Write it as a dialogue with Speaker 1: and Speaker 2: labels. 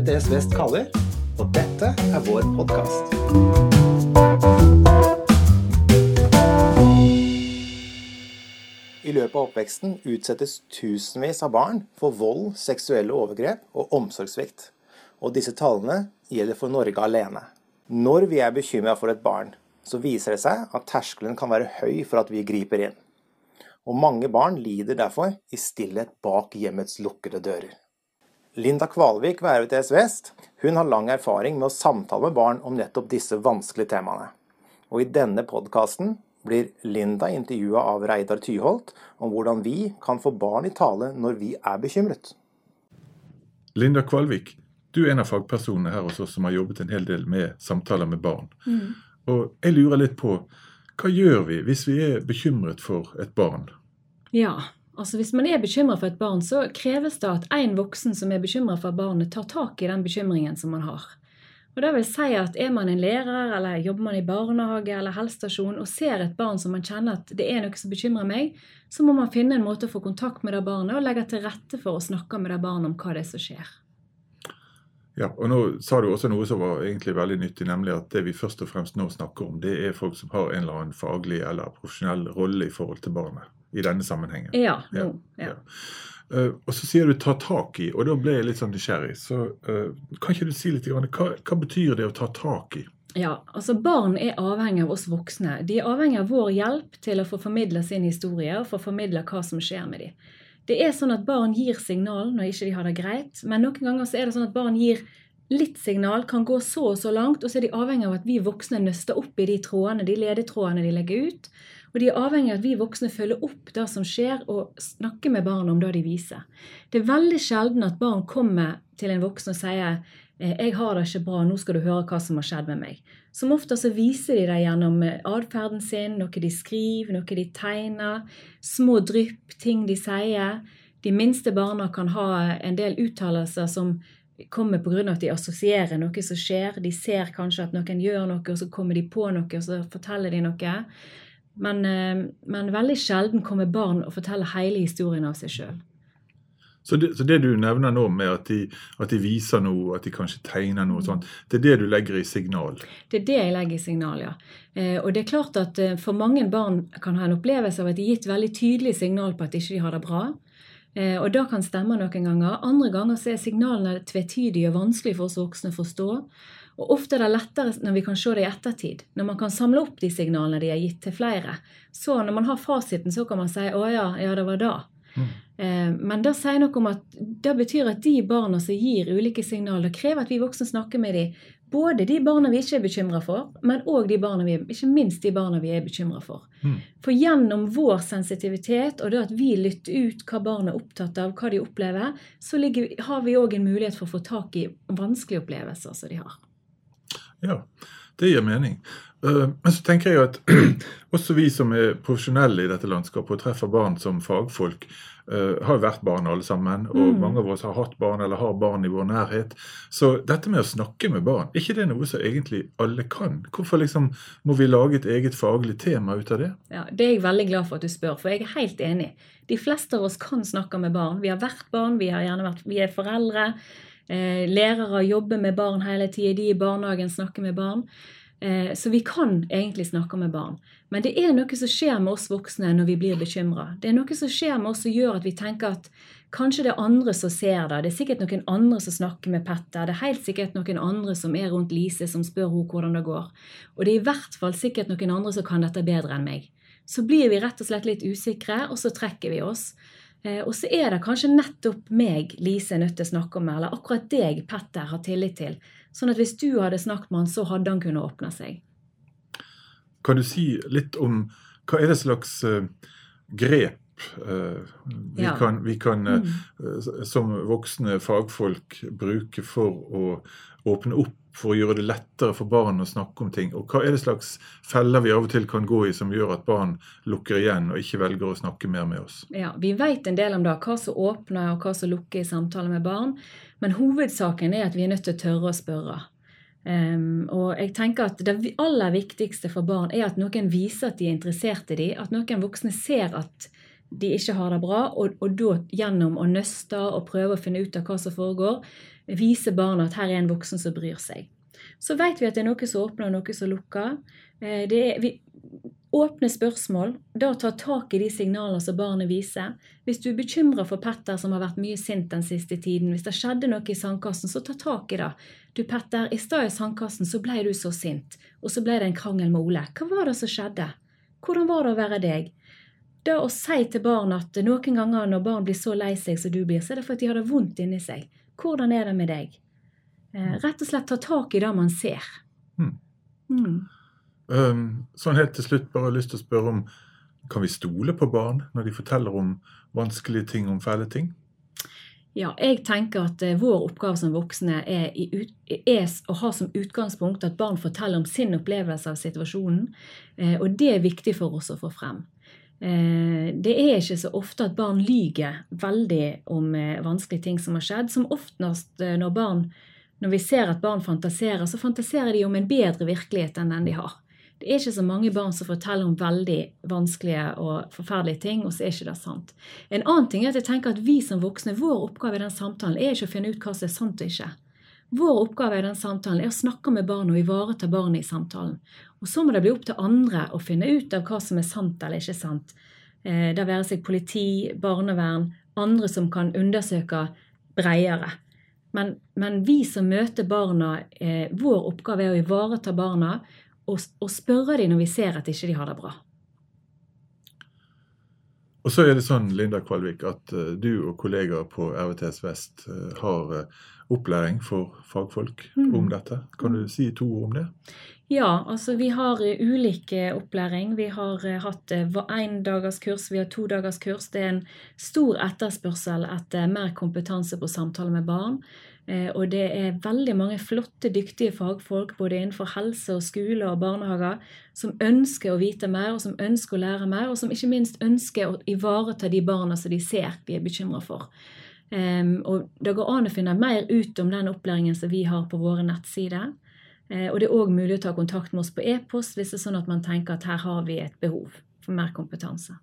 Speaker 1: RETS Vest kaller, og dette er vår podkast. I løpet av oppveksten utsettes tusenvis av barn for vold, seksuelle overgrep og omsorgssvikt. Og disse tallene gjelder for Norge alene. Når vi er bekymra for et barn, så viser det seg at terskelen kan være høy for at vi griper inn. Og mange barn lider derfor i stillhet bak hjemmets lukkede dører. Linda Kvalvik ved RVTS Vest hun har lang erfaring med å samtale med barn om nettopp disse vanskelige temaene. Og i denne podkasten blir Linda intervjua av Reidar Tyholt om hvordan vi kan få barn i tale når vi er bekymret.
Speaker 2: Linda Kvalvik, du er en av fagpersonene her hos oss som har jobbet en hel del med samtaler med barn. Mm. Og jeg lurer litt på, hva gjør vi hvis vi er bekymret for et barn?
Speaker 3: Ja, Altså Hvis man er bekymra for et barn, så kreves det at en voksen som er bekymra for barnet, tar tak i den bekymringen som man har. Og det vil si at Er man en lærer, eller jobber man i barnehage eller helsestasjon og ser et barn som man kjenner at det er noe som bekymrer meg, så må man finne en måte å få kontakt med det barnet og legge til rette for å snakke med det barnet om hva det er som skjer.
Speaker 2: Ja, og Nå sa du også noe som var egentlig veldig nyttig, nemlig at det vi først og fremst nå snakker om, det er folk som har en eller annen faglig eller profesjonell rolle i forhold til barnet i denne sammenhengen.
Speaker 3: Ja, nå. ja. ja.
Speaker 2: Uh, og så sier du 'ta tak i', og da ble jeg litt sånn nysgjerrig. Så uh, kan ikke du si litt, hva, hva betyr det å ta tak i?
Speaker 3: Ja, altså Barn er avhengig av oss voksne. De er avhengig av vår hjelp til å få formidla sin historie og få formidla hva som skjer med dem. Det er sånn at Barn gir signal når ikke de har det greit, men noen ganger så er det sånn at barn gir litt signal, kan gå så og så langt, og så er de avhengig av at vi voksne nøster opp i de trådene, de ledetrådene de legger ut. Og de er avhengig av at vi voksne følger opp det som skjer, og snakker med barna om det de viser. Det er veldig sjelden at barn kommer til en voksen og sier eh, 'Jeg har det ikke bra, nå skal du høre hva som har skjedd med meg'. Som ofte så viser de det gjennom eh, atferden sin, noe de skriver, noe de tegner, små drypp, ting de sier. De minste barna kan ha en del uttalelser som kommer pga. at de assosierer noe som skjer. De ser kanskje at noen gjør noe, og så kommer de på noe, og så forteller de noe. Men, eh, men, veldig sjelden kommer barn og forteller hele historien av seg sjøl.
Speaker 2: Så så det, du nevner nå med at de, at de, viser noe, at de kanskje tegner noe, sånt, det er det du legger i signal?
Speaker 3: Det er det jeg legger i signal, ja. Eh, og det er klart at eh, For mange barn kan ha en opplevelse av at de er gitt veldig tydelig signal på at de ikke har det bra. Eh, og det kan stemme noen ganger. Andre ganger så er signalene tvetydige og vanskelig for oss voksne å forstå. Og Ofte er det lettere når vi kan se det i ettertid, når man kan samle opp de signalene de har gitt til flere. Så når man har fasiten, så kan man si 'Å ja, ja, det var da'. Mm. Eh, men det sier noe om at det betyr at de barna som gir ulike signaler, krever at vi voksne snakker med dem. Både de barna vi ikke er bekymra for, men òg de barna vi, ikke minst de barna vi er bekymra for. Mm. For gjennom vår sensitivitet og det at vi lytter ut hva barn er opptatt av, hva de opplever, så ligger, har vi òg en mulighet for å få tak i vanskelige opplevelser som de har.
Speaker 2: Ja, det gir mening. Eh, men så tenker jeg at også vi som er profesjonelle i dette landskapet og treffer barn som fagfolk, eh, har jo vært barn alle sammen, og mm. mange av oss har hatt barn eller har barn i vår nærhet. Så dette med å snakke med barn, er ikke det noe som egentlig alle kan? Hvorfor liksom må vi lage et eget faglig tema ut av det?
Speaker 3: Ja, Det er jeg veldig glad for at du spør, for jeg er helt enig. De fleste av oss kan snakke med barn. Vi har vært barn, vi, har gjerne vært, vi er foreldre. Eh, lærere jobber med barn hele tida, de i barnehagen snakker med barn. Eh, så vi kan egentlig snakke med barn. Men det er noe som skjer med oss voksne når vi blir bekymra. Det er noe som skjer med oss som gjør at vi tenker at kanskje det er andre som ser det. Det er sikkert noen andre som snakker med Petter. Det er helt sikkert noen andre som er rundt Lise, som spør henne hvordan det går. Og det er i hvert fall sikkert noen andre som kan dette bedre enn meg. Så blir vi rett og slett litt usikre, og så trekker vi oss. Eh, og så er det kanskje nettopp meg Lise er nødt til å snakke med, eller akkurat deg Petter har tillit til. Sånn at hvis du hadde snakket med han, så hadde han kunnet åpne seg.
Speaker 2: Kan du si litt om hva er det slags uh, grep uh, vi, ja. kan, vi kan uh, mm. som voksne fagfolk bruke for å åpne opp for å gjøre det lettere for barn å snakke om ting? Og hva er det slags feller vi av og til kan gå i som gjør at barn lukker igjen og ikke velger å snakke mer med oss?
Speaker 3: Ja, Vi vet en del om det, hva som åpner og hva som lukker i samtaler med barn. Men hovedsaken er at vi er nødt til å tørre å spørre. Um, og jeg tenker at Det aller viktigste for barn er at noen viser at de er interessert i dem, at noen voksne ser at de ikke har det bra, og, og da gjennom å nøste og prøve å finne ut av hva som foregår, vise barna at her er en voksen som bryr seg. Så vet vi at det er noe som åpner og noe som lukker. Eh, det er, vi, åpne spørsmål, da ta tak i de signalene som barnet viser. Hvis du er bekymra for Petter som har vært mye sint den siste tiden, hvis det skjedde noe i sandkassen, så ta tak i det. Du Petter, i stad i sandkassen så ble du så sint, og så ble det en krangel med Ole. Hva var det som skjedde? Hvordan var det å være deg? Det å si til barn at noen ganger når barn blir så lei seg som du blir, så er det fordi de har det vondt inni seg. Hvordan er det med deg? Eh, rett og slett ta tak i det man ser.
Speaker 2: Mm. Mm. Um, sånn helt til slutt bare lyst til å spørre om kan vi stole på barn når de forteller om vanskelige ting, om fæle ting?
Speaker 3: Ja, jeg tenker at uh, vår oppgave som voksne er, i, er, å ha som utgangspunkt at barn forteller om sin opplevelse av situasjonen. Uh, og det er viktig for oss å få frem. Uh, det er ikke så ofte at barn lyger veldig om vanskelige ting som har skjedd. Som oftest når barn når vi ser at barn fantaserer, så fantaserer de om en bedre virkelighet enn den de har. Det er ikke så mange barn som forteller om veldig vanskelige og forferdelige ting, og så er ikke det sant. En annen ting er at jeg tenker at vi som voksne, vår oppgave i den samtalen er ikke å finne ut hva som er sant og ikke. Vår oppgave i den samtalen er å snakke med barn og ivareta barnet i samtalen. Og så må det bli opp til andre å finne ut av hva som er sant eller ikke sant. Eh, det være seg politi, barnevern, andre som kan undersøke bredere. Men, men, vi som møter barna, eh, vår oppgave er å ivareta barna og, og spørre dem når vi ser at ikke de har det bra.
Speaker 2: Og så er det sånn, Linda Kvalvik, at uh, du og kollegaer på RVTS Vest har opplæring for fagfolk mm. om dette. Kan du si to ord om det?
Speaker 3: Ja, altså vi har ulike opplæring. Vi har hatt én dagers kurs, vi har to dagers kurs. Det er en stor etterspørsel etter mer kompetanse på samtale med barn. Eh, og det er veldig mange flotte, dyktige fagfolk både innenfor helse og skole og barnehager som ønsker å vite mer, og som ønsker å lære mer, og som ikke minst ønsker å ivareta de barna som de ser de er bekymra for. Um, og Det går an å finne mer ut om den opplæringen som vi har på våre nettsider. Uh, og det er òg mulig å ta kontakt med oss på e-post hvis det er sånn at man tenker at her har vi et behov for mer kompetanse.